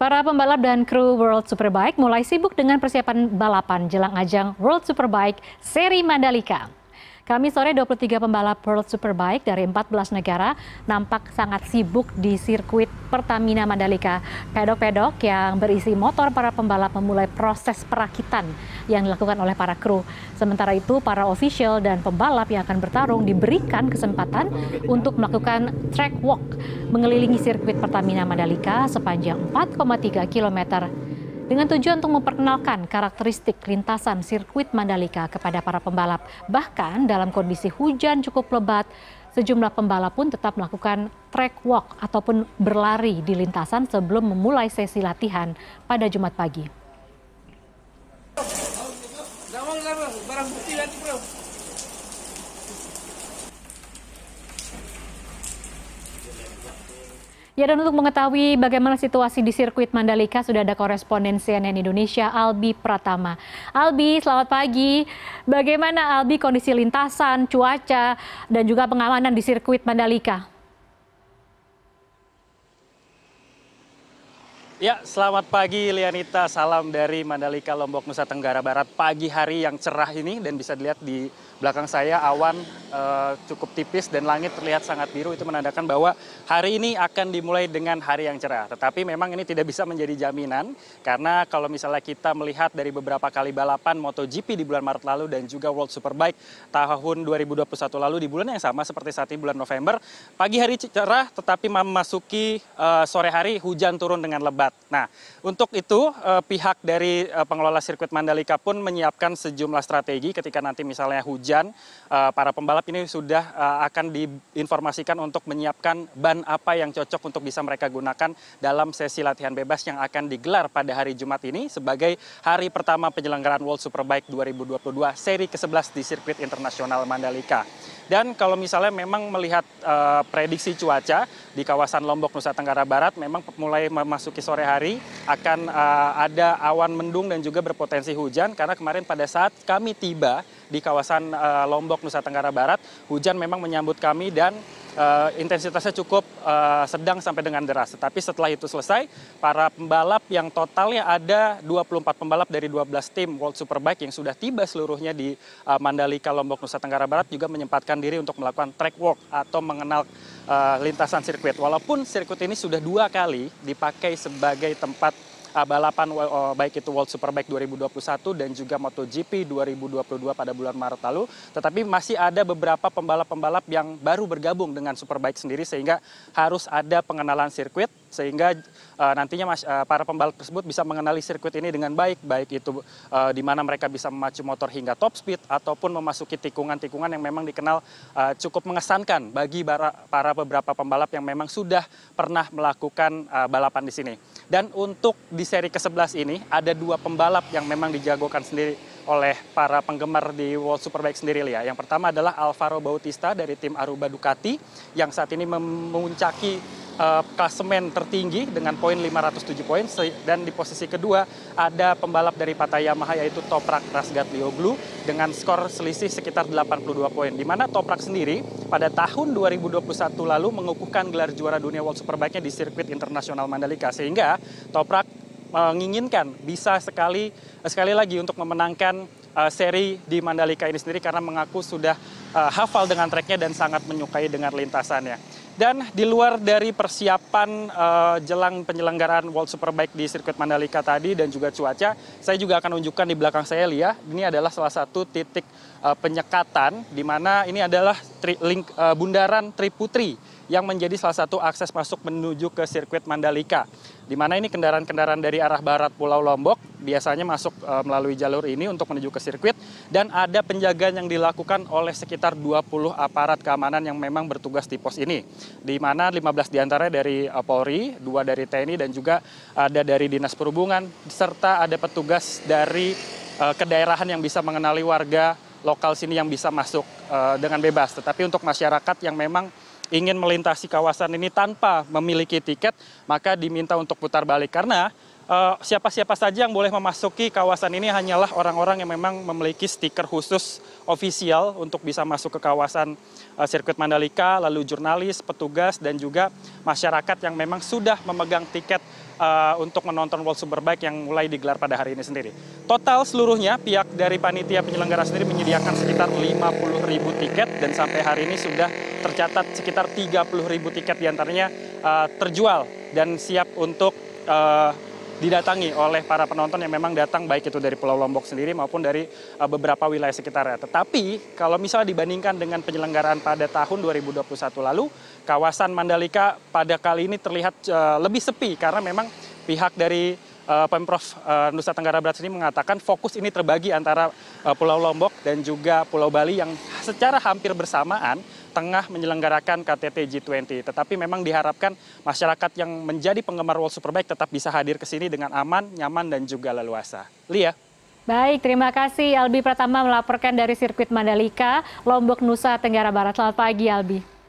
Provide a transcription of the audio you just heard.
Para pembalap dan kru World Superbike mulai sibuk dengan persiapan balapan jelang ajang World Superbike seri Mandalika. Kami sore 23 pembalap World Superbike dari 14 negara nampak sangat sibuk di sirkuit Pertamina Mandalika. Pedok-pedok yang berisi motor para pembalap memulai proses perakitan yang dilakukan oleh para kru. Sementara itu, para official dan pembalap yang akan bertarung diberikan kesempatan untuk melakukan track walk mengelilingi sirkuit Pertamina Mandalika sepanjang 4,3 kilometer dengan tujuan untuk memperkenalkan karakteristik lintasan sirkuit Mandalika kepada para pembalap. Bahkan dalam kondisi hujan cukup lebat, sejumlah pembalap pun tetap melakukan track walk ataupun berlari di lintasan sebelum memulai sesi latihan pada Jumat pagi. Ya dan untuk mengetahui bagaimana situasi di sirkuit Mandalika sudah ada koresponden CNN Indonesia Albi Pratama. Albi, selamat pagi. Bagaimana Albi kondisi lintasan, cuaca dan juga pengamanan di sirkuit Mandalika? Ya, selamat pagi Lianita. Salam dari Mandalika, Lombok, Nusa Tenggara Barat. Pagi hari yang cerah ini dan bisa dilihat di belakang saya awan uh, cukup tipis dan langit terlihat sangat biru. Itu menandakan bahwa hari ini akan dimulai dengan hari yang cerah. Tetapi memang ini tidak bisa menjadi jaminan karena kalau misalnya kita melihat dari beberapa kali balapan MotoGP di bulan Maret lalu dan juga World Superbike tahun 2021 lalu di bulan yang sama seperti saat ini bulan November, pagi hari cerah tetapi memasuki uh, sore hari hujan turun dengan lebat. Nah, untuk itu eh, pihak dari eh, pengelola sirkuit Mandalika pun menyiapkan sejumlah strategi ketika nanti misalnya hujan, eh, para pembalap ini sudah akan diinformasikan untuk menyiapkan ban apa yang cocok untuk bisa mereka gunakan dalam sesi latihan bebas yang akan digelar pada hari Jumat ini sebagai hari pertama penyelenggaraan World Superbike 2022 seri ke-11 di sirkuit internasional Mandalika. Dan kalau misalnya memang melihat uh, prediksi cuaca di kawasan Lombok Nusa Tenggara Barat memang mulai memasuki sore hari akan uh, ada awan mendung dan juga berpotensi hujan. Karena kemarin pada saat kami tiba di kawasan uh, Lombok Nusa Tenggara Barat hujan memang menyambut kami dan uh, intensitasnya cukup uh, sedang sampai dengan deras. Tetapi setelah itu selesai, para pembalap yang totalnya ada 24 pembalap dari 12 tim World Superbike yang sudah tiba seluruhnya di uh, Mandalika, Lombok, Nusa Tenggara Barat juga menyempatkan diri untuk melakukan track walk atau mengenal uh, lintasan sirkuit. Walaupun sirkuit ini sudah dua kali dipakai sebagai tempat balapan uh, baik itu World Superbike 2021 dan juga MotoGP 2022 pada bulan Maret lalu. Tetapi masih ada beberapa pembalap-pembalap yang baru bergabung dengan Superbike sendiri sehingga harus ada pengenalan sirkuit sehingga uh, nantinya uh, para pembalap tersebut bisa mengenali sirkuit ini dengan baik, baik itu di mana mereka bisa memacu motor hingga top speed ataupun memasuki tikungan-tikungan yang memang dikenal cukup mengesankan bagi para, beberapa pembalap yang memang sudah pernah melakukan balapan di sini. Dan untuk di seri ke-11 ini ada dua pembalap yang memang dijagokan sendiri oleh para penggemar di World Superbike sendiri ya. Yang pertama adalah Alvaro Bautista dari tim Aruba Ducati yang saat ini memuncaki uh, klasemen tertinggi dengan poin 507 poin. Dan di posisi kedua ada pembalap dari Partai Yamaha yaitu Toprak Rasgatlioglu dengan skor selisih sekitar 82 poin. Di mana Toprak sendiri pada tahun 2021 lalu mengukuhkan gelar juara dunia World Superbike-nya di sirkuit internasional Mandalika. Sehingga Toprak menginginkan bisa sekali sekali lagi untuk memenangkan uh, seri di Mandalika ini sendiri karena mengaku sudah uh, hafal dengan treknya dan sangat menyukai dengan lintasannya. Dan di luar dari persiapan uh, jelang penyelenggaraan World Superbike di sirkuit Mandalika tadi dan juga cuaca, saya juga akan unjukkan di belakang saya Lia, ini adalah salah satu titik uh, penyekatan di mana ini adalah tri, link, uh, bundaran Triputri yang menjadi salah satu akses masuk menuju ke sirkuit Mandalika. Di mana ini kendaraan-kendaraan dari arah barat Pulau Lombok biasanya masuk e, melalui jalur ini untuk menuju ke sirkuit dan ada penjagaan yang dilakukan oleh sekitar 20 aparat keamanan yang memang bertugas di pos ini. Di mana 15 di antaranya dari e, Polri, dua dari TNI dan juga ada dari Dinas Perhubungan serta ada petugas dari e, kedaerahan yang bisa mengenali warga lokal sini yang bisa masuk dengan bebas. Tetapi untuk masyarakat yang memang ingin melintasi kawasan ini tanpa memiliki tiket, maka diminta untuk putar balik. Karena siapa-siapa uh, saja yang boleh memasuki kawasan ini hanyalah orang-orang yang memang memiliki stiker khusus ofisial untuk bisa masuk ke kawasan uh, sirkuit Mandalika, lalu jurnalis, petugas, dan juga masyarakat yang memang sudah memegang tiket uh, untuk menonton World Superbike yang mulai digelar pada hari ini sendiri. Total seluruhnya pihak dari panitia penyelenggara sendiri menyediakan sekitar 50 ribu tiket dan sampai hari ini sudah tercatat sekitar 30 ribu tiket di antaranya uh, terjual dan siap untuk didatangi oleh para penonton yang memang datang baik itu dari Pulau Lombok sendiri maupun dari uh, beberapa wilayah sekitarnya. Tetapi kalau misalnya dibandingkan dengan penyelenggaraan pada tahun 2021 lalu, kawasan Mandalika pada kali ini terlihat uh, lebih sepi karena memang pihak dari uh, Pemprov Nusa Tenggara Barat ini mengatakan fokus ini terbagi antara Pulau Lombok dan juga Pulau Bali yang secara hampir bersamaan tengah menyelenggarakan KTT G20. Tetapi memang diharapkan masyarakat yang menjadi penggemar World Superbike tetap bisa hadir ke sini dengan aman, nyaman, dan juga leluasa. Lia. Baik, terima kasih Albi Pratama melaporkan dari sirkuit Mandalika, Lombok, Nusa Tenggara Barat. Selamat pagi Albi.